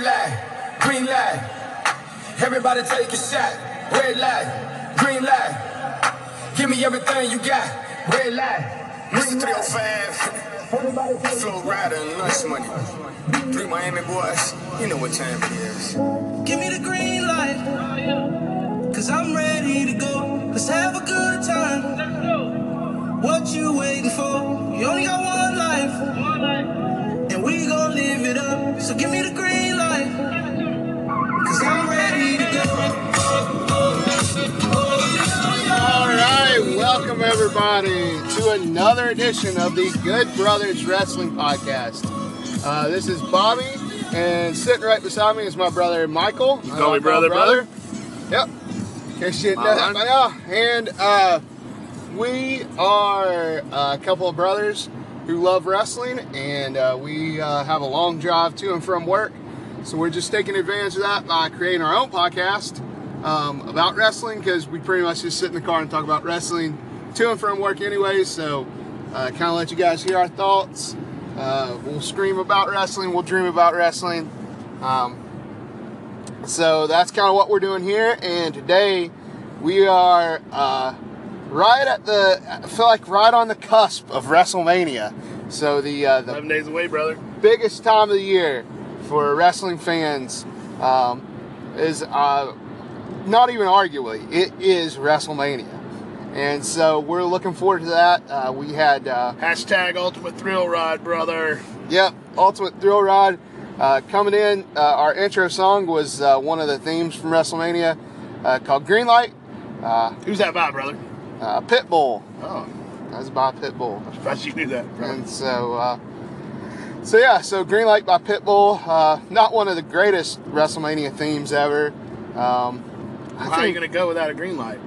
Red light, green light. Everybody take a shot. Red light, green light. Give me everything you got. Red light, green Mr. light. 305, Flo Rida and Lunch Money. Three Miami boys, you know what time it is. Give me the green light. Cause I'm ready to go. Let's have a good time. What you waiting for? You only got one life. And we gon' live it up. So give me the green light. Cause I'm ready to go. All right, welcome everybody to another edition of the Good Brothers Wrestling Podcast. Uh, this is Bobby, and sitting right beside me is my brother Michael. You call me brother, brother? Yep. In case you didn't know that by now. And uh, we are a couple of brothers who love wrestling, and uh, we uh, have a long drive to and from work. So we're just taking advantage of that by creating our own podcast um, about wrestling because we pretty much just sit in the car and talk about wrestling to and from work anyway. So uh, kind of let you guys hear our thoughts. Uh, we'll scream about wrestling. We'll dream about wrestling. Um, so that's kind of what we're doing here. And today we are uh, right at the, I feel like right on the cusp of WrestleMania. So the uh, the 11 days away, brother. biggest time of the year for wrestling fans um, is uh, not even arguably it is WrestleMania, and so we're looking forward to that. Uh, we had uh, Hashtag Ultimate Thrill Ride, brother. yep, Ultimate Thrill Ride uh, coming in. Uh, our intro song was uh, one of the themes from WrestleMania uh, called Green Light. Uh, Who's that by, brother? uh, Pitbull. Oh, That's by Pitbull. I'm surprised you knew that, brother. And so, uh, so yeah, so Green Light by Pitbull, uh, not one of the greatest WrestleMania themes ever. Um, How are you going to go without a green light?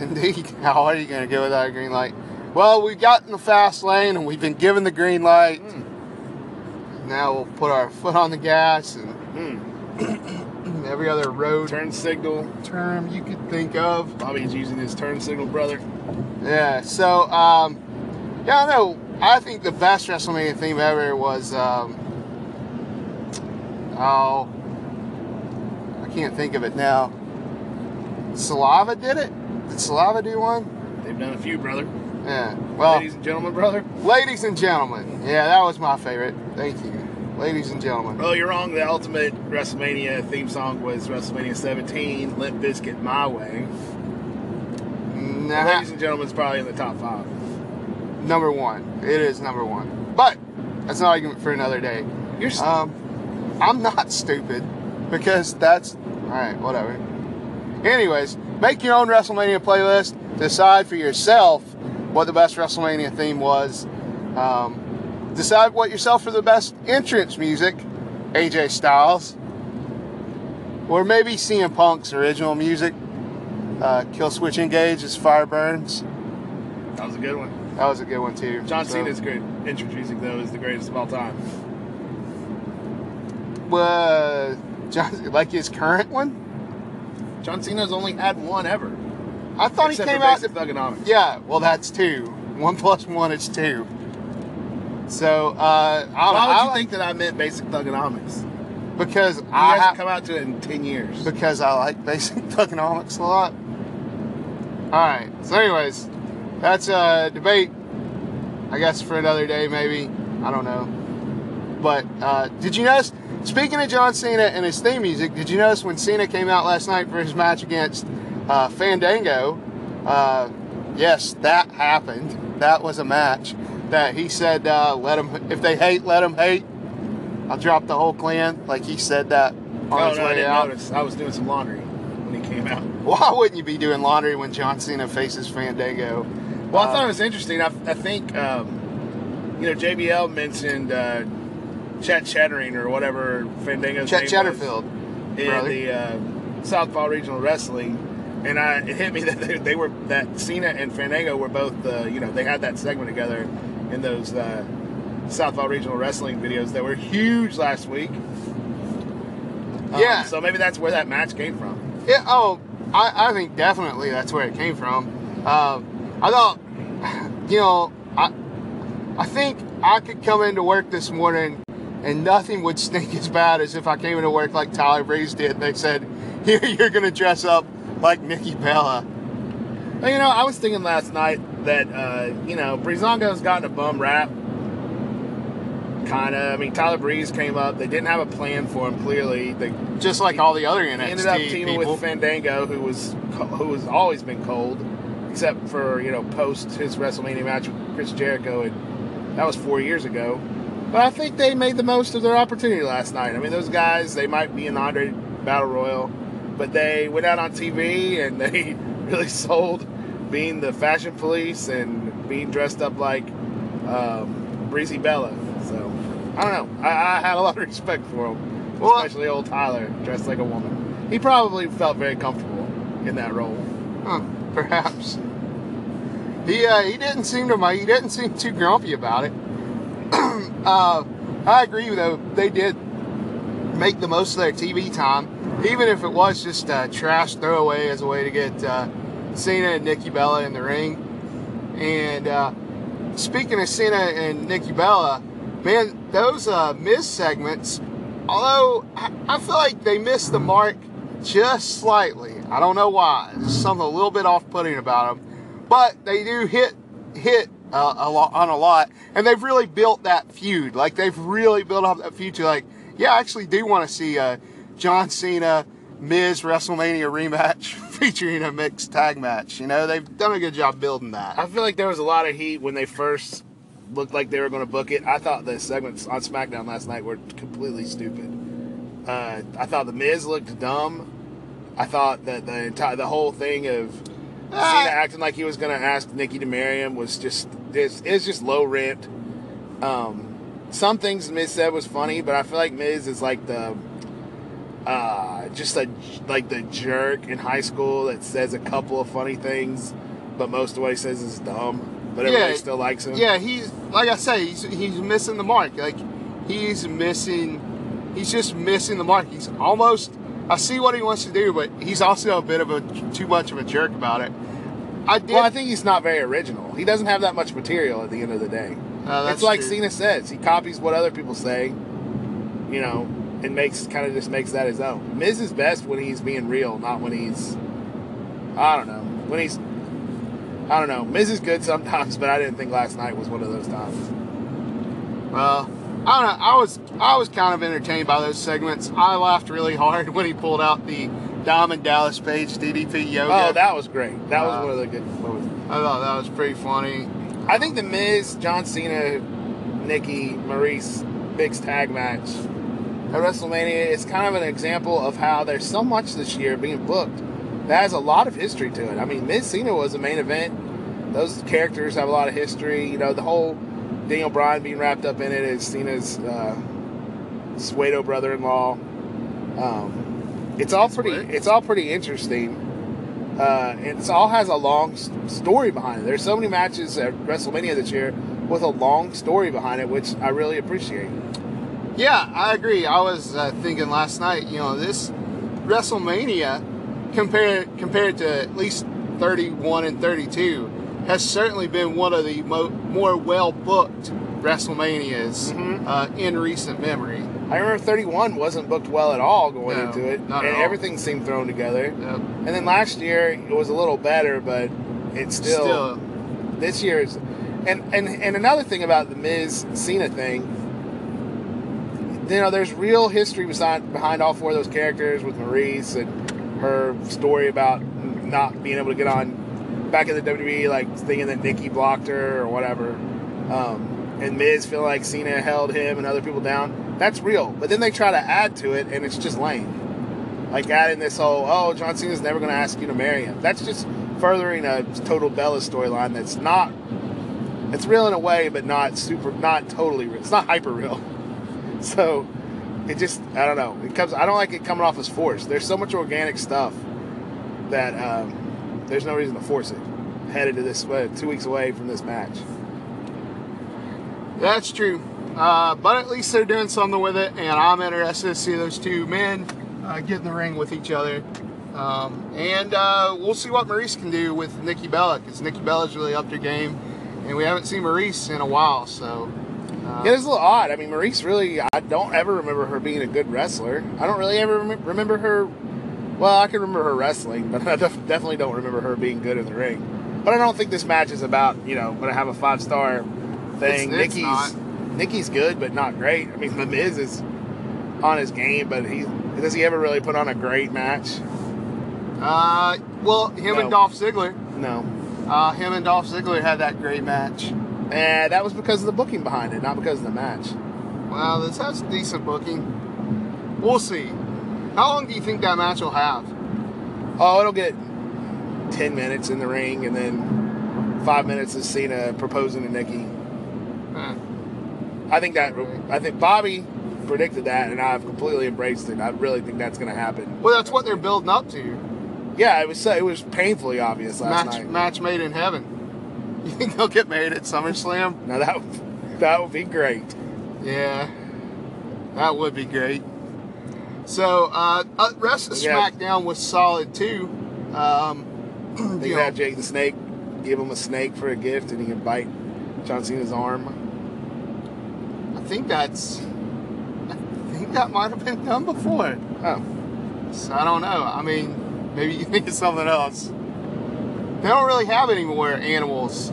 indeed, how are you going to go without a green light? Well, we got in the fast lane and we've been given the green light. Now we'll put our foot on the gas and Hmm. every other road Turn signal. term you could think of. Bobby's using his turn signal, brother. Yeah, so um, yeah, I know. I think the best WrestleMania theme ever was um, oh, I can't think of it now. Saliva did it. Did Saliva do one? They've done a few, brother. Yeah. Well, Ladies and gentlemen, brother. ladies and gentlemen. Yeah, that was my favorite. Thank you, ladies and gentlemen. Well, you're wrong. The ultimate WrestleMania theme song was WrestleMania 17, Limp Bizkit My Way. Nah, Ladies and gentlemen, it's probably in the top five. Number one. It is number one. But that's an argument for another day. You're st- Um, I'm not stupid because that's all right. Whatever. Anyways, make your own WrestleMania playlist. Decide for yourself what the best WrestleMania theme was. Um, decide what yourself for the best entrance music. AJ Styles, or maybe CM Punk's original music. Uh, Killswitch Engage as Fire Burns. that was a good one. That was a good one too. John So- Cena's great entrance music, though, is the greatest of all time. Uh, John, like his current one. John Cena's only had one ever. I thought Except he came out. Thuganomics. Yeah, well, that's two. One plus one is two. So, uh, I, Why would I you like- think that I meant Basic Thuganomics? Because He I have, come out to it in 10 years. because I like basic thuganomics a lot. All right. So, anyways, that's a debate. I guess for another day, maybe. I don't know. But uh, did you notice? Speaking of John Cena and his theme music, did you notice when Cena came out last night for his match against uh, Fandango? Uh, yes, that happened. That was a match that he said, uh, "Let them if they hate, let them hate." I'll drop the whole clan, like he said that on oh, his no, I way didn't out. notice. I was doing some laundry when he came out. Why wouldn't you be doing laundry when John Cena faces Fandango? Well, I thought it was interesting. I, I think, um, you know, JBL mentioned uh, Chet Chattering or whatever Fandango's Chet name was Chatterfield. in brother. the uh, Southpaw Regional Wrestling. And I, it hit me that they, they were that Cena and Fandango were both, uh, you know, they had that segment together in those uh, Southpaw Regional Wrestling videos that were huge last week. Um, Yeah. So maybe that's where that match came from. Yeah, oh, I, I think definitely that's where it came from. Uh, I thought, you know, I, I think I could come into work this morning and nothing would stink as bad as if I came into work like Tyler Breeze did. They said, "Here, you're going to dress up like Nikki Bella." Well, you know, I was thinking last night that uh, you know Breezango's gotten a bum rap. Kind of. I mean, Tyler Breeze came up. They didn't have a plan for him. Clearly, they Just like all the other NXT ended up teaming people. with Fandango, who was who has always been cold, except for you know post his WrestleMania match with Chris Jericho, and that was four years ago. But I think they made the most of their opportunity last night. I mean, those guys they might be an Andre Battle Royal, but they went out on TV and they really sold being the fashion police and being dressed up like um, Breezy Bella. So I don't know. I, I had a lot of respect for them, Well- especially old Tyler dressed like a woman. He probably felt very comfortable in that role. Huh, perhaps. He uh, he didn't seem to he didn't seem too grumpy about it. uh, I agree though they did make the most of their TV time, even if it was just a trash throwaway as a way to get uh, Cena and Nikki Bella in the ring. And uh, speaking of Cena and Nikki Bella, man, those uh, segments, although I feel like they missed the mark just slightly. I don't know why. There's something a little bit off-putting about them, but they do hit hit uh, a lot on a lot, and they've really built that feud. Like they've really built up that feud to like, yeah, I actually do want to see uh, John Cena Miz WrestleMania rematch featuring a mixed tag match. You know, they've done a good job building that. I feel like there was a lot of heat when they first looked like they were going to book it. I thought the segments on SmackDown last night were completely stupid. Uh, I thought the Miz looked dumb. I thought that the entire the whole thing of Ah. Cena acting like he was going to ask Nikki to marry him was just it's, it's just low rent. Um, some things Miz said was funny, but I feel like Miz is like the uh, just a like the jerk in high school that says a couple of funny things, but most of what he says is dumb. But everybody Yeah. still likes him. Yeah, he's like I say, he's he's missing the mark. Like he's missing, he's just missing the mark. He's almost. I see what he wants to do, but he's also a bit of a too much of a jerk about it. I did. Well, I think he's not very original. He doesn't have that much material at the end of the day. Uh, that's it's like true. Cena says. He copies what other people say, you know, and makes kind of just makes that his own. Miz is best when he's being real, not when he's, I don't know, when he's, I don't know. Miz is good sometimes, but I didn't think last night was one of those times. Well, I don't know. I was I was kind of entertained by those segments. I laughed really hard when he pulled out the Diamond Dallas Page DDP yoga. Oh, that was great. That was Uh, one of the good moments. I thought that was pretty funny. I think the Miz, John Cena, Nikki, Maryse, Big's tag match at WrestleMania is kind of an example of how there's so much this year being booked that has a lot of history to it. I mean, Miz Cena was a main event. Those characters have a lot of history. You know, the whole Daniel Bryan being wrapped up in it is Cena's uh, pseudo brother-in-law. Um, it's all pretty. It's all pretty interesting. Uh, and it all has a long story behind it. There's so many matches at WrestleMania this year with a long story behind it, which I really appreciate. Yeah, I agree. I was uh, thinking last night, you know, this WrestleMania compared compared to at least 31 and 32 has certainly been one of the mo- more well booked WrestleManias Mhm. uh, in recent memory. I remember 31 wasn't booked well at all going No, into it, not at and all. everything seemed thrown together. Yep. And then last year it was a little better, but it's still, Still, this year's. And, and and another thing about the Miz Cena thing, you know, there's real history behind behind all four of those characters with Maryse and her story about not being able to get on back in the WWE, like thinking that Nikki blocked her or whatever. Um, and Miz feeling like Cena held him and other people down. That's real. But then they try to add to it, and it's just lame. Like adding this whole, oh, John Cena's never going to ask you to marry him. That's just furthering a total Bella storyline that's not. It's real in a way, but not super, not totally real. It's not hyper real. So it just, I don't know. It comes. I don't like it coming off as forced. There's so much organic stuff that um, there's no reason to force it. Headed to this, uh, two weeks away from this match. that's true. Uh, but at least they're doing something with it, and I'm interested to see those two men uh, get in the ring with each other. Um, and uh, we'll see what Maryse can do with Nikki Bella, because Nikki Bella's really upped her game, and we haven't seen Maryse in a while. So Yeah, it's a little odd. I mean, Maryse really, I don't ever remember her being a good wrestler. I don't really ever rem- remember her. Well, I can remember her wrestling, but I def- definitely don't remember her being good in the ring. But I don't think this match is about, you know, going to have a five star thing. It's- it's Nikki's not. Nikki's good, but not great. I mean, The Miz is on his game, but he does he ever really put on a great match? Uh, well, him No. and Dolph Ziggler. No. Uh, him and Dolph Ziggler had that great match. And that was because of the booking behind it, not because of the match. Well, this has decent booking. We'll see. How long do you think that match will have? Oh, it'll get 10 minutes in the ring and then five minutes of Cena proposing to Nikki. Huh. I think that, I think Bobby predicted that and I've completely embraced it. I really think that's going to happen. Well, that's what they're building up to. Yeah, it was it was painfully obvious last Match, night. match made in heaven. You think they'll get married at SummerSlam? Now that, that would be great. Yeah, that would be great. So, uh, uh rest of SmackDown was solid too. Um, They you could know, have Jake the Snake give him a snake for a gift and he can bite John Cena's arm. I think that's. I think that might have been done before. Oh, So I don't know. I mean, maybe you think of something else. They don't really have any more animals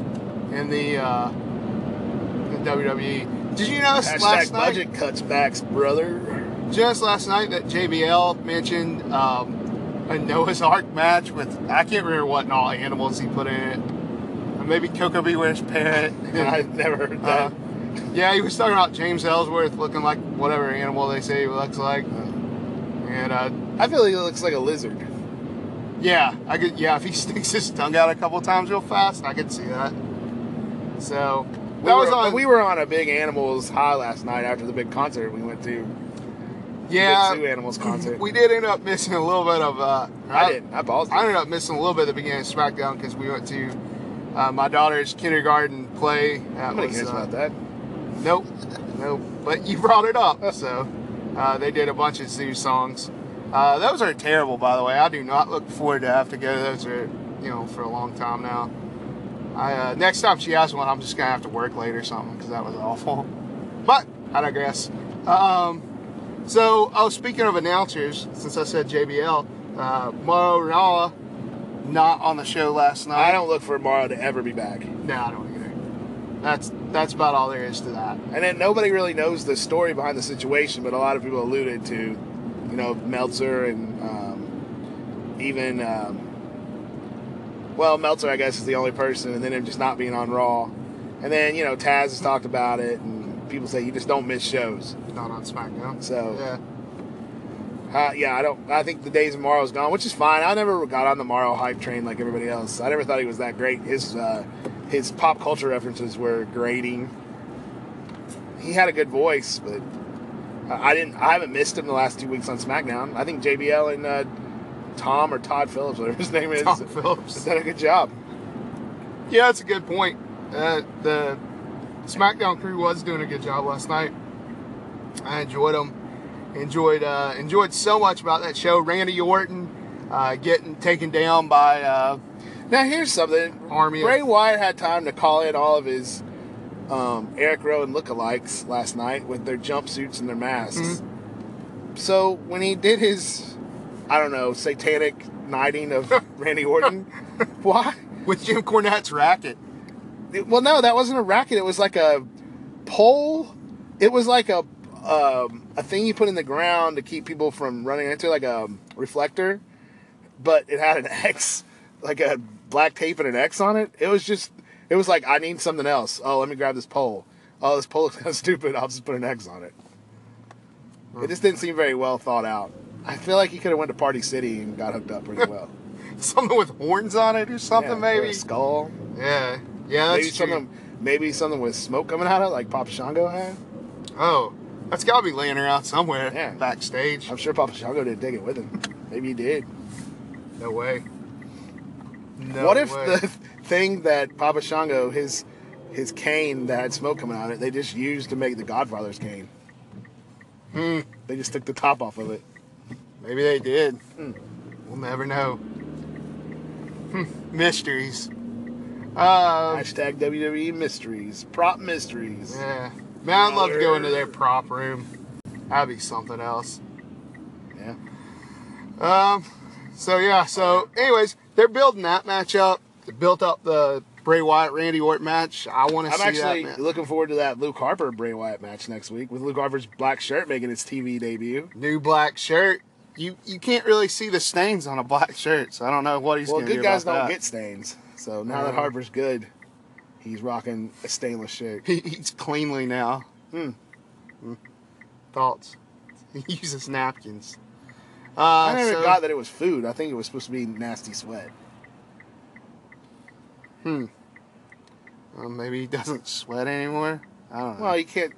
in the uh, in WWE. Did you notice hashtag last night? budget cuts backs, brother. Just last night that JBL mentioned um, a Noah's Ark match with I can't remember what and all animals he put in it. Uh, Maybe Koko B. Ware's parrot. I've never heard Uh, that. yeah, he was talking about James Ellsworth looking like whatever animal they say he looks like. And uh, I feel like he looks like a lizard. yeah, I could. Yeah, if he sticks his tongue out a couple times real fast, I could see that. So We that was on. we were on a big animals high last night after the big concert we went to. Yeah, animals concert. we did end up missing a little bit of. Uh, I didn't. I paused. I ended up missing a little bit at the beginning of SmackDown because we went to uh, my daughter's kindergarten play. That Nobody was, cares uh, about that. Nope, nope. But you brought it up, so uh, they did a bunch of zoo songs. Uh, those are terrible, by the way. I do not look forward to have to go to those. Are you know for a long time now. I uh, next time she has one, I'm just gonna have to work late or something because that was awful. But I digress. Um, so, oh, speaking of announcers, since I said JBL, uh, Mauro Ranallo not on the show last night. I don't look for Mauro to ever be back. No, I don't either. That's that's about all there is to that. And then nobody really knows the story behind the situation, but a lot of people alluded to, you know, Meltzer and um, even, um, well, Meltzer, I guess, is the only person, and then him just not being on Raw. And then, you know, Taz has talked about it, and people say you just don't miss shows. Not on SmackDown. So, Yeah. uh, yeah, I don't. I think the days of Mauro's gone, which is fine. I never got on the Morrow hype train like everybody else. I never thought he was that great. His uh, his pop culture references were grating. He had a good voice, but I didn't. I haven't missed him the last two weeks on SmackDown. I think JBL and uh, Tom or Todd Phillips, whatever his name is, Tom Phillips. done a good job. Yeah, that's a good point. Uh, the SmackDown crew was doing a good job last night. I enjoyed them. Enjoyed uh, enjoyed so much about that show. Randy Orton uh, getting taken down by uh, Now here's something. Army of- Bray Wyatt had time to call in all of his um, Eric Rowan lookalikes last night with their jumpsuits and their masks. Mm-hmm. So when he did his, I don't know, satanic knighting of Randy Orton, why? with Jim Cornette's racket. Well, no, that wasn't a racket. It was like a pole. It was like a um, a thing you put in the ground to keep people from running into, like a reflector. But it had an X, like a black tape and an X on it. It was just, it was like I need something else. Oh, let me grab this pole. Oh, this pole looks kind of stupid. I'll just put an X on it. It just didn't seem very well thought out. I feel like he could have went to Party City and got hooked up pretty well. Something with horns on it or something, Yeah, maybe. a skull. Yeah, yeah, that's maybe true. something, maybe something with smoke coming out of it, like Papa Shango had. Oh, that's got to be laying around somewhere Yeah. backstage. I'm sure Papa Shango didn't take it with him. Maybe he did. No way. No what if way. the thing that Papa Shango, his his cane that had smoke coming out of it, they just used to make the Godfather's cane? Hmm. They just took the top off of it. Maybe they did. Hmm. We'll never know. Hmm. Mysteries. Uh, Hashtag WWE mysteries, prop mysteries. yeah. Man, I'd love to go into their prop room. That'd be something else. Yeah. Um. So yeah. So, anyways, they're building that match up. They built up the Bray Wyatt Randy Orton match. I want to see that. I'm actually looking forward to that Luke Harper Bray Wyatt match next week with Luke Harper's black shirt making its TV debut. New black shirt. You you can't really see the stains on a black shirt, so I don't know what he's Well, good do guys don't that. get stains. So now that Uh, Harper's good, he's rocking a stainless shirt. He eats cleanly now. Hmm. Hmm. Thoughts? He uses napkins. Uh, I never so- got that it was food. I think it was supposed to be nasty sweat. Hmm. Well, maybe he doesn't sweat anymore. I don't know. Well, you can't.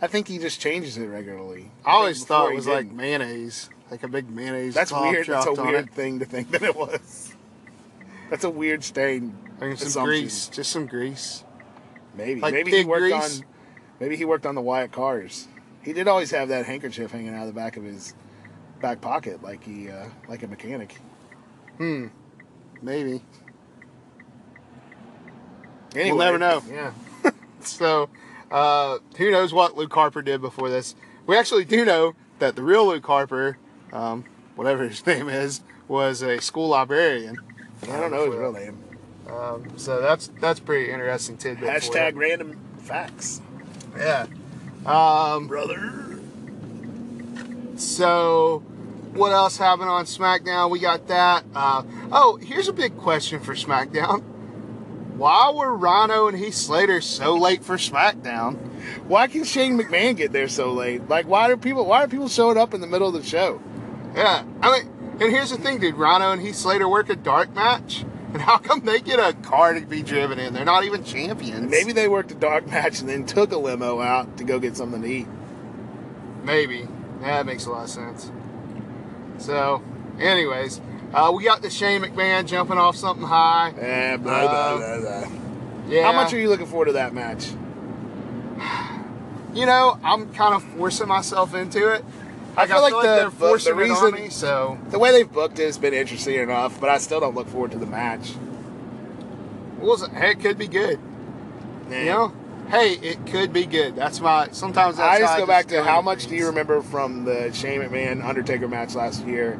I think he just changes it regularly. I always thought it was like mayonnaise, like a big mayonnaise. That's weird. That's a weird it. thing to think that it was. That's a weird stain. Like some assumption. grease, just some grease. Maybe. Like maybe he worked grease? on. Maybe he worked on the Wyatt cars. He did always have that handkerchief hanging out of the back of his back pocket, like he, uh, like a mechanic. Hmm. Maybe. Anyway, we'll never know. Yeah. So, uh, who knows what Luke Harper did before this? We actually do know that the real Luke Harper, um, whatever his name is, was a school librarian. I don't know his real name. Um, so that's that's pretty interesting tidbit. Hashtag you. random facts, Yeah. Um, brother. so, what else happened on SmackDown? We got that. Uh, oh, here's a big question for SmackDown. Why were Rhino and Heath Slater so late for SmackDown? Why can Shane McMahon get there so late? Like, why do people? Why are people showing up in the middle of the show? Yeah, I mean, and here's the thing, did Rhino and Heath Slater work a dark match? And how come they get a car to be driven in? They're not even champions. Maybe they worked a dark match and then took a limo out to go get something to eat. Maybe. That makes a lot of sense. So, anyways, uh, we got the Shane McMahon jumping off something high. Uh, blah, blah, blah. Yeah. How much are you looking forward to that match? You know, I'm kind of forcing myself into it. I feel like the- they're the- forcing the reason- me. So, The way they've booked it has been interesting enough, but I still don't look forward to the match. well, hey, it could be good. Nah. You know, hey, it could be good. That's my. Sometimes that's I just go back to how much do you remember from the Shane McMahon Undertaker match last year?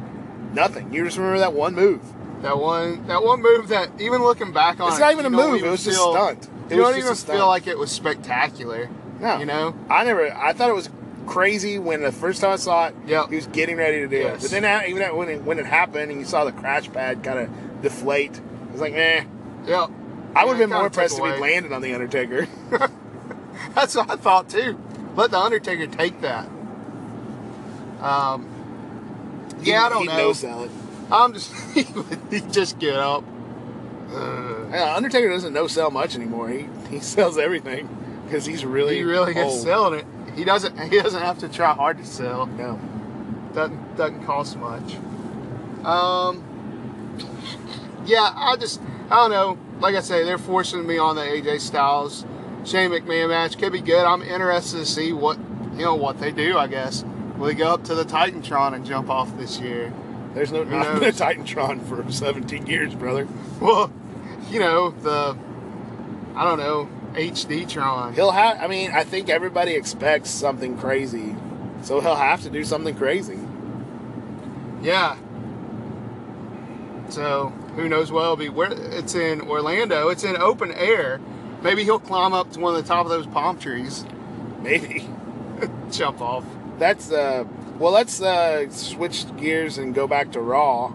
Nothing. You just remember that one move. That one, that one move that even looking back on It's it, not even you a move. It was just feel- stunt. It you don't just even feel like it was spectacular. No, You know? I never. I thought it was crazy when the first time I saw it. Yep. he was getting ready to do Yes. it, but then even when it, when it happened and you saw the crash pad kind of deflate, it was like, eh. Yep. I would have been more impressed if he landed on the Undertaker. That's what I thought too. Let the Undertaker take that. Um. Yeah, I don't He'd know. no sell it. I'm just he just get up. Uh, Yeah, Undertaker doesn't no sell much anymore. He he sells everything because he's really he really is selling it. He doesn't. He doesn't have to try hard to sell. No. doesn't doesn't cost much. Um, yeah, I just I don't know. Like I say, they're forcing me on the AJ Styles Shane McMahon match. Could be good. I'm interested to see what you know what they do. I guess will they go up to the Titantron and jump off this year? There's no not been a? Titantron for 17 years, brother. Well, you know the I don't know HD Tron. He'll have. I mean, I think everybody expects something crazy, so he'll have to do something crazy. Yeah. So who knows what it'll be? Where it's in Orlando. It's in open air. Maybe he'll climb up to one of the top of those palm trees, Maybe jump off. that's. uh Well, let's uh switch gears and go back to Raw.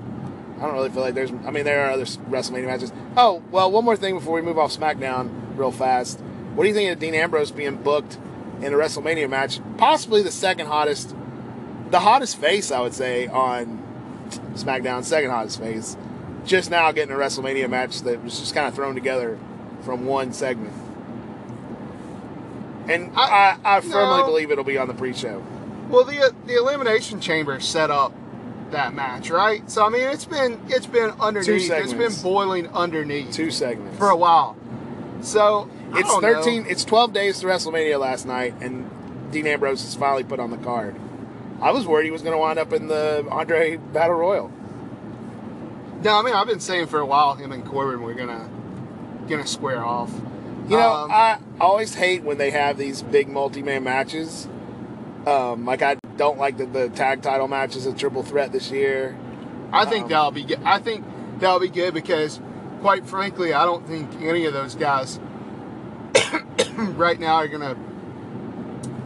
I don't really feel like there's. I mean, there are other WrestleMania matches. Oh, well, one more thing before we move off SmackDown, real fast. What do you think of Dean Ambrose being booked in a WrestleMania match? Possibly the second hottest, the hottest face, I would say, on SmackDown. Second hottest face. Just now getting a WrestleMania match that was just kind of thrown together from one segment. And I, I, firmly no. believe it'll be on the pre-show. Well, the the elimination chamber set up that match, right? So I mean, it's been it's been underneath. It's been boiling underneath Two segments. for a while. So It's don't know. 13. It's 12 days to WrestleMania last night, and Dean Ambrose is finally put on the card. I was worried he was going to wind up in the Andre Battle Royal. No, I mean I've been saying for a while him and Corbin were gonna gonna square off. You know, Um, I always hate when they have these big multi-man matches. Um, like I don't like the, the tag title matches a triple threat this year. I think Um, that'll be good. I think that'll be good because, quite frankly, I don't think any of those guys right now are gonna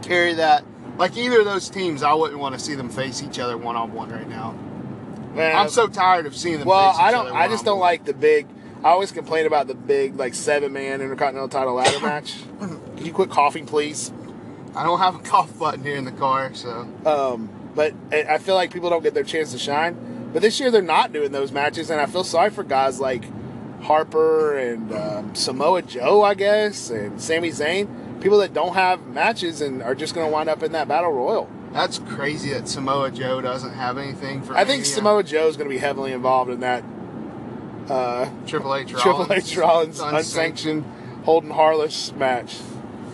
carry that. Like either of those teams, I wouldn't want to see them face each other one on one right now. Man, I'm so tired of seeing them. well. face each I don't. I just don't like the big. I always complain about the big like seven man intercontinental title ladder match. Can you quit coughing, please? I don't have a cough button here in the car, so Um, but I feel like people don't get their chance to shine. But this year they're not doing those matches, and I feel sorry for guys like Harper and um, Samoa Joe, I guess, and Sami Zayn, people that don't have matches and are just going to wind up in that battle royal. that's crazy that Samoa Joe doesn't have anything for. I think. Samoa Joe is going to be heavily involved in that uh, Triple H Rollins, Triple H Rollins unsanctioned. unsanctioned holds harmless match.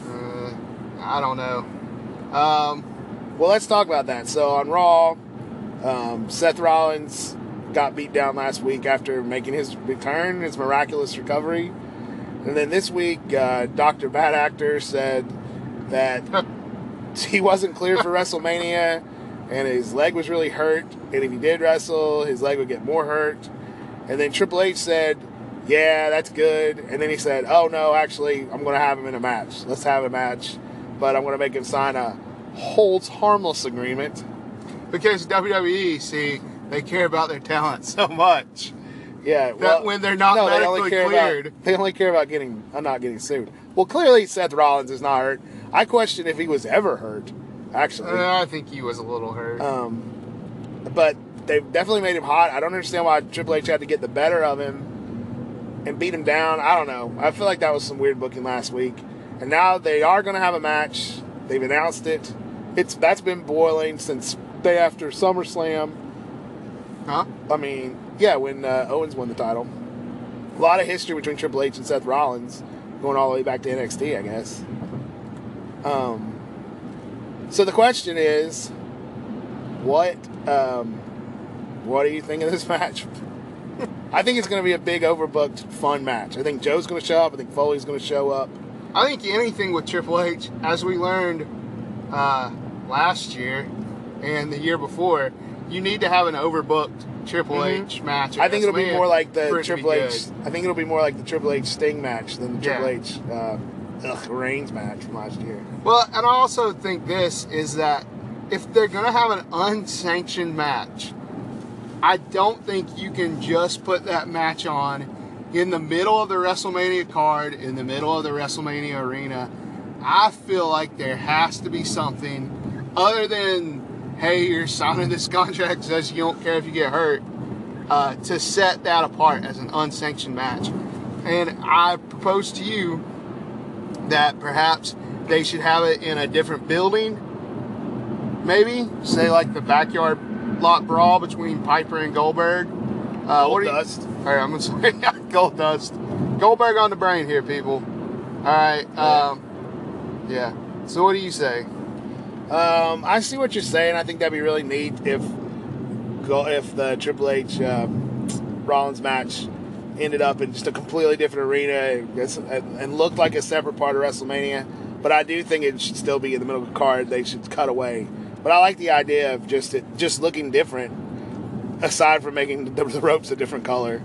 Uh, I don't know. Um, Well, let's talk about that. So on Raw, um, Seth Rollins got beat down last week after making his return, his miraculous recovery. And then this week, uh, Dr. Bad Actor said that he wasn't cleared for WrestleMania and his leg was really hurt. And if he did wrestle, his leg would get more hurt. And then Triple H said, Yeah, that's good. And then he said, Oh, no, actually, I'm going to have him in a match. Let's have a match. But I'm going to make him sign a holds harmless agreement. because WWE, see, they care about their talent so much. Yeah, well, when they're not they medically care cleared. About, they only care about getting uh, not getting sued. Well, clearly Seth Rollins is not hurt. I question if he was ever hurt, actually. Uh, I think he was a little hurt. Um, but they've definitely made him hot. I don't understand why Triple H had to get the better of him and beat him down. I don't know. I feel like that was some weird booking last week. And now they are going to have a match. They've announced it. It's that's been boiling since day after SummerSlam. Huh? I mean, yeah, when uh, Owens won the title. A lot of history between Triple H and Seth Rollins, going all the way back to NXT, I guess. Um, so the question is, what um, what do you think of this match? I think it's going to be a big, overbooked, fun match. I think Joe's going to show up. I think Foley's going to show up. I think anything with Triple H, as we learned uh, last year and the year before, you need to have an overbooked Triple Mhm. H match. I think it'll be more like the for it to be Triple H. good. I think it'll be more like the Triple H Sting match than the Yeah. Triple H uh, ugh, Reigns match from last year. Well, and I also think this is that if they're going to have an unsanctioned match, I don't think you can just put that match on in the middle of the WrestleMania card, in the middle of the WrestleMania arena. I feel like there has to be something other than, hey, you're signing this contract says you don't care if you get hurt, uh, to set that apart as an unsanctioned match. And I propose to you that perhaps they should have it in a different building. Maybe say like the backyard lot brawl between Piper and Goldberg. Uh, what do you- Dust. All right, I'm gonna say Gold Dust. Goldberg on the brain here, people. All right. Um, yeah. So what do you say? Um, I see what you're saying. I think that'd be really neat if if the Triple H um, Rollins match ended up in just a completely different arena and and looked like a separate part of WrestleMania. But I do think it should still be in the middle of the card. They should cut away. But I like the idea of just it just looking different, aside from making the, the ropes a different color.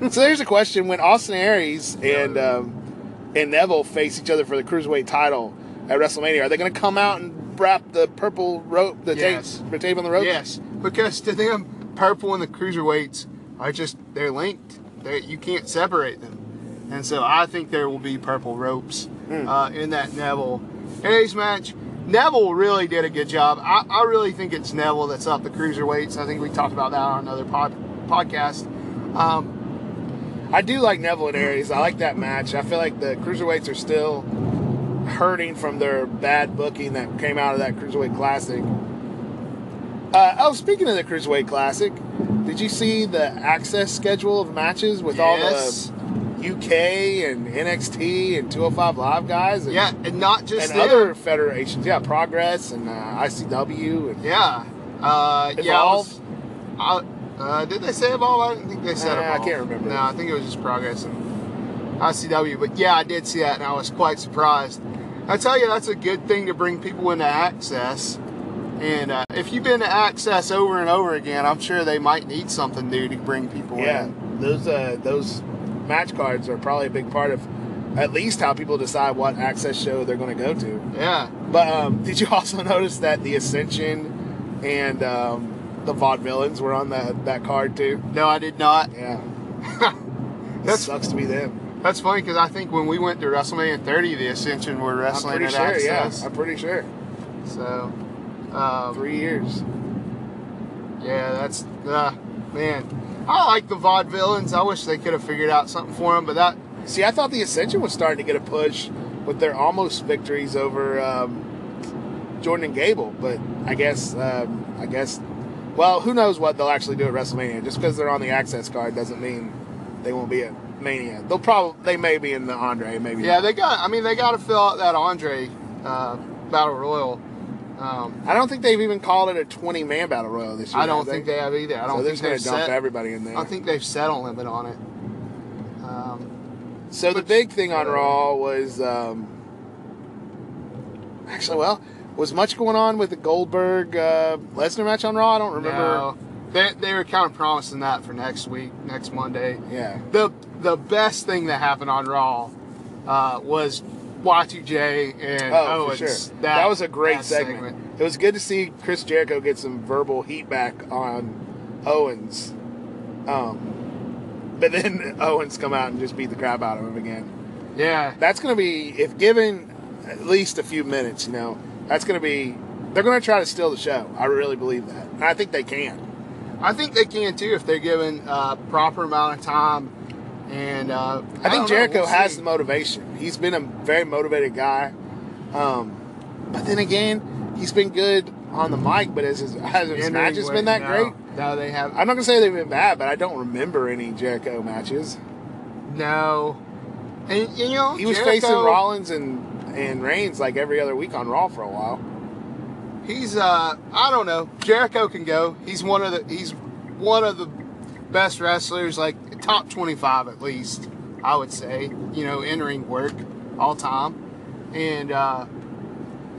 So there's a question: When Austin Aries and um, and Neville face each other for the cruiserweight title at WrestleMania, are they going to come out and wrap the purple rope, the Yes. tape, the tape on the rope? Yes, because to them, purple and the cruiserweights are just they're linked. They you can't separate them, and so I think there will be purple ropes uh, in that Neville Aries match. Neville really did a good job. I, I really think it's Neville that's up the cruiserweights. I think we talked about that on another pod, podcast. Um, I do like Neville and Aries. I like that match. I feel like the cruiserweights are still hurting from their bad booking that came out of that cruiserweight classic. Uh, oh, speaking of the cruiserweight classic, did you see the Axxess schedule of matches with Yes. all the UK and NXT and 205 Live guys? And, yeah, and not just and them. other federations. Yeah, Progress and uh, ICW. And, Yeah. Uh, yeah. I was- I, uh, did they say Evolve? I didn't think they said I can't remember. No, I think it was just Progress. And, ICW. But yeah, I did see that, and I was quite surprised. I tell you, that's a good thing to bring people into Axxess. And uh, if you've been to Axxess over and over again, I'm sure they might need something new to bring people Yeah, in. those uh, those match cards are probably a big part of at least how people decide what Axxess show they're going to go to. Yeah. But um, did you also notice that the Ascension and um, the Vaudevillains were on that that card too? No, I did not. Yeah, that sucks to be them. That's funny because I think when we went to WrestleMania 30, the Ascension were wrestling. I'm pretty at sure. Axxess. Yeah, I'm pretty sure. So, um, Three years. Yeah, that's uh, man. I like the vaudevillains. I wish they could have figured out something for them, but that See, I thought the Ascension was starting to get a push with their almost victories over um, Jordan and Gable, but I guess um, I guess well, who knows what they'll actually do at WrestleMania? Just because they're on the Axxess card doesn't mean they won't be at Mania. They'll probably they may be in the Andre, maybe. yeah, not. they got. I mean, they got to fill out that Andre uh, Battle Royal. Um, I don't think they've even called it a 20 man battle royal this year. I don't think they have either. I don't they're think just gonna they've dump set. everybody in there. I think they've set a limit on it. Um, So the big thing on Raw was um, actually well was much going on with the Goldberg uh, Lesnar match on Raw. I don't remember. no, they they were kind of promising that for next week, next Monday. Yeah, the the best thing that happened on Raw uh, was Y2J and oh Owens. for sure. That, was a great that segment. It was good to see Chris Jericho get some verbal heat back on Owens. Um, but then Owens come out and just beat the crap out of him again. Yeah, That's going to be if given at least a few minutes. You know, that's going to be. They're going to try to steal the show. I really believe that, and I think they can. I think they can too if they're given uh, proper amount of time. And uh, I think don't know, Jericho we'll has see. the motivation. He's been a very motivated guy. Um, but then again, he's been good on the mic, but has his, has his matches way- been that no, great? No, they have I'm not gonna say they've been bad, but I don't remember any Jericho matches. no. And you know He was Jericho, facing Rollins and and Reigns like every other week on Raw for a while. He's uh, I don't know. Jericho can go. He's one of the he's one of the best wrestlers, like top twenty five at least. I would say, you know, entering work all time, and uh,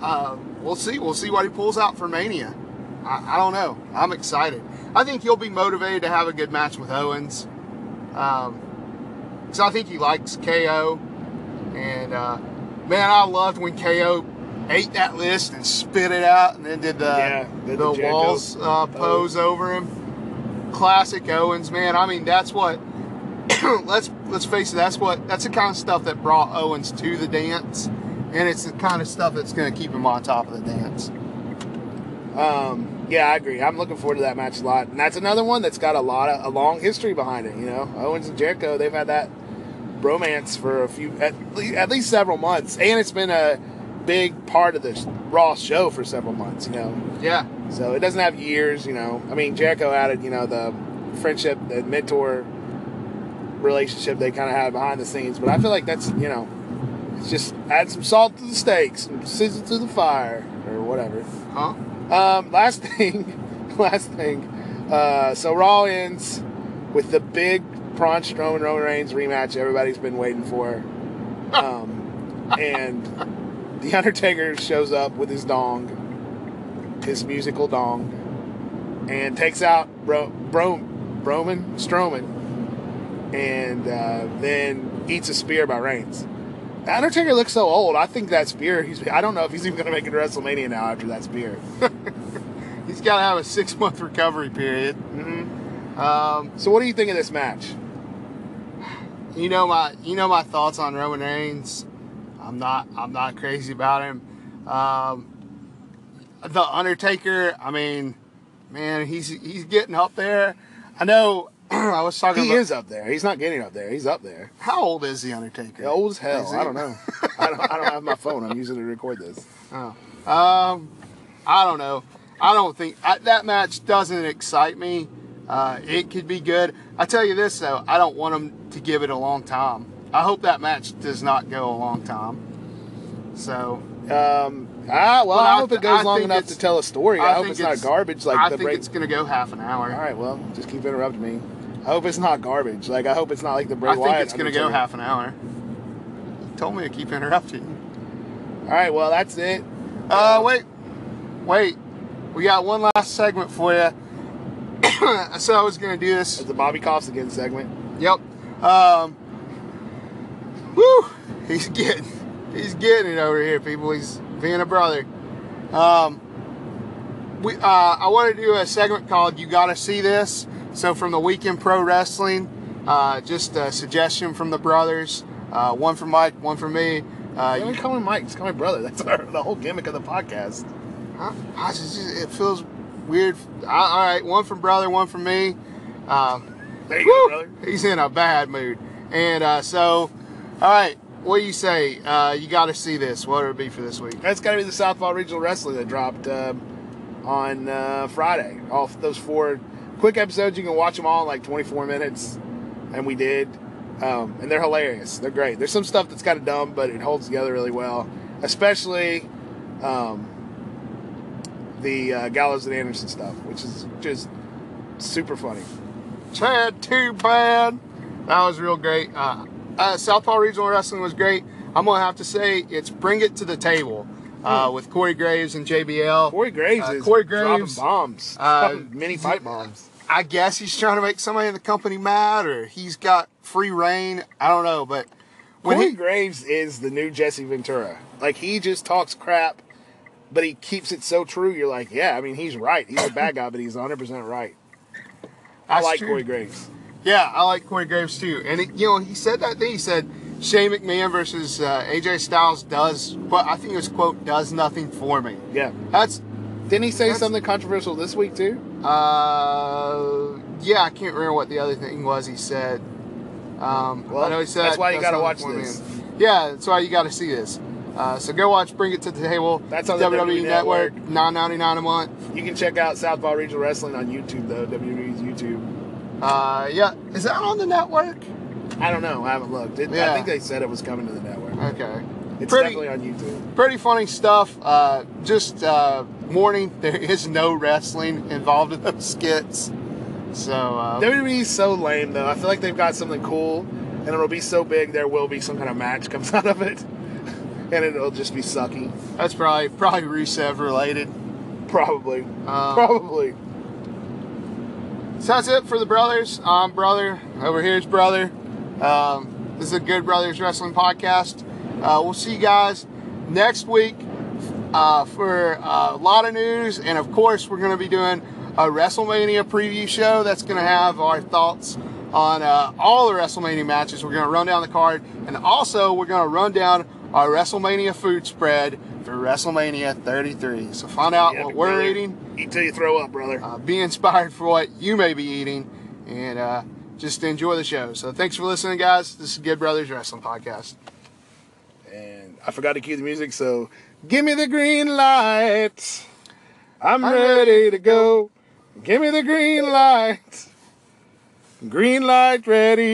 uh, we'll see. We'll see what he pulls out for Mania. I, I don't know. I'm excited. I think he'll be motivated to have a good match with Owens. Um, so I think he likes KO, and uh, man, I loved when KO ate that list and spit it out, and then did the Yeah, did the the walls uh, pose over him. Classic Owens, man. I mean, that's what. let's let's face it. That's what. That's the kind of stuff that brought Owens to the dance, and it's the kind of stuff that's going to keep him on top of the dance. Um, yeah, I agree. I'm looking forward to that match a lot, and that's another one that's got a lot of a long history behind it. You know, Owens and Jericho, they've had that bromance for a few, at, le- at least several months, and it's been a big part of this Raw show for several months. You know, Yeah, so it doesn't have years. You know, I mean, Jericho added, you know, the friendship, the mentor relationship they kind of had behind the scenes, but I feel like that's you know, it's just add some salt to the steaks, some sizzle to the fire, or whatever. huh? Um, last thing, last thing. Uh, so Raw ends with the big Braun Strowman Roman Reigns rematch everybody's been waiting for, um, and the Undertaker shows up with his dong, his musical dong, and takes out Bro, Bro, Broman Strowman, and uh, then eats a spear by Reigns. The Undertaker looks so old. I think that spear. He's. I don't know if he's even going to make it to WrestleMania now after that spear. He's got to have a six month recovery period. hmm Um, So, what do you think of this match? you know my you know my thoughts on Roman Reigns. I'm not I'm not crazy about him. Um, the Undertaker, I mean, man, he's he's getting up there. I know. I was talking. He about, is up there. He's not getting up there. He's up there. How old is the Undertaker? Old as hell. He? I don't know. I don't, I don't have my phone. I'm using it to record this. Oh. Um, I don't know. I don't think I, that match doesn't excite me. Uh, it could be good. I tell you this though, I don't want them to give it a long time. I hope that match does not go a long time. So Um, ah, well, I I hope th- it goes I long enough to tell a story. I, hope think it's not garbage like I the think break. it's going to go half an hour. All right, well, just keep interrupting me. I hope it's not garbage. Like I hope it's not like the Bray I think Wyatt it's going to go half an hour. You told me to keep interrupting. All right, well that's it. Uh, wait, wait. We got one last segment for you. I said I was going to do this. It's the Bobby Coughs again segment. Yep. Um. Woo! He's getting, he's getting it over here, people. He's being a brother. Um. We, uh, I want to do a segment called "You Gotta See This." So from the weekend pro wrestling, uh, just a suggestion from the brothers. Uh, one from Mike, one from me. Uh, Don't you, call me Mike. Just call me brother. That's our, the whole gimmick of the podcast. I, I just, it feels weird. I, all right, one from brother, one from me. Um, There you Woo! go, brother. He's in a bad mood. And uh, so, all right, what do you say? Uh, you got to see this. What would it be for this week? That's got to be the Southpaw Regional Wrestling that dropped um on uh, Friday. All those four quick episodes, you can watch them all in like 24 minutes, and we did. Um, and they're hilarious. They're great. There's some stuff that's kind of dumb, but it holds together really well. Especially um, the uh, Gallows and Anderson stuff, which is just super funny. Chad, too bad. That was real great. Uh, uh, Southpaw Regional Wrestling was great. I'm going to have to say it's Bring It to the Table uh, with Corey Graves and JBL. Corey Graves Uh, is Corey dropping Graves, bombs, uh, pipe bombs. I guess he's trying to make somebody in the company mad or he's got free reign. I don't know. But when Corey he, Graves is the new Jesse Ventura. Like he just talks crap, but he keeps it so true. You're like, yeah, I mean, he's right. He's a bad guy, but he's 100 percent right. I like true. Corey Graves. Yeah, I like Corey Graves too. And it, you know, he said that thing. He said Shane McMahon versus uh, AJ Styles does, but I think it was quote does nothing for me. Yeah. That's Didn't he say something controversial this week too? uh, yeah. I can't remember what the other thing was. He said. Um, Well, I know he said that's why you gotta watch for me. this. Yeah, that's why you got to see this. Uh, so go watch Bring It to the Table. That's on the WWE WWE Network, Network. nine ninety nine a month. You can check out Southpaw Regional Wrestling on YouTube though. WWE's YouTube. Uh, yeah, is that on the network? I don't know. I haven't looked. It, Yeah. I think they said it was coming to the network. Okay, It's pretty definitely on YouTube. pretty funny stuff. Uh, just uh, warning, there is no wrestling involved in those skits. So uh, WWE's so lame though. I feel like they've got something cool, and it'll be so big there will be some kind of match comes out of it, and it'll just be sucky. that's probably probably Rusev related. Probably. Um, Probably. So that's it for the brothers. I'm brother. Over here's brother. Um, this is a Good Brothers Wrestling podcast. Uh, we'll see you guys next week uh, for uh, a lot of news, and of course, we're going to be doing a WrestleMania preview show that's going to have our thoughts on uh, all the WrestleMania matches. We're going to run down the card, and also we're going to run down our WrestleMania food spread for WrestleMania 33. So find out Yeah, what we're brother. eating Eat till you throw up, brother. uh, be inspired for what you may be eating and uh, just enjoy the show. So thanks for listening, guys. This is Good Brothers Wrestling Podcast. And I forgot to cue the music, so give me the green light. I'm, I'm ready, ready to go. Give me the green light. Green light ready.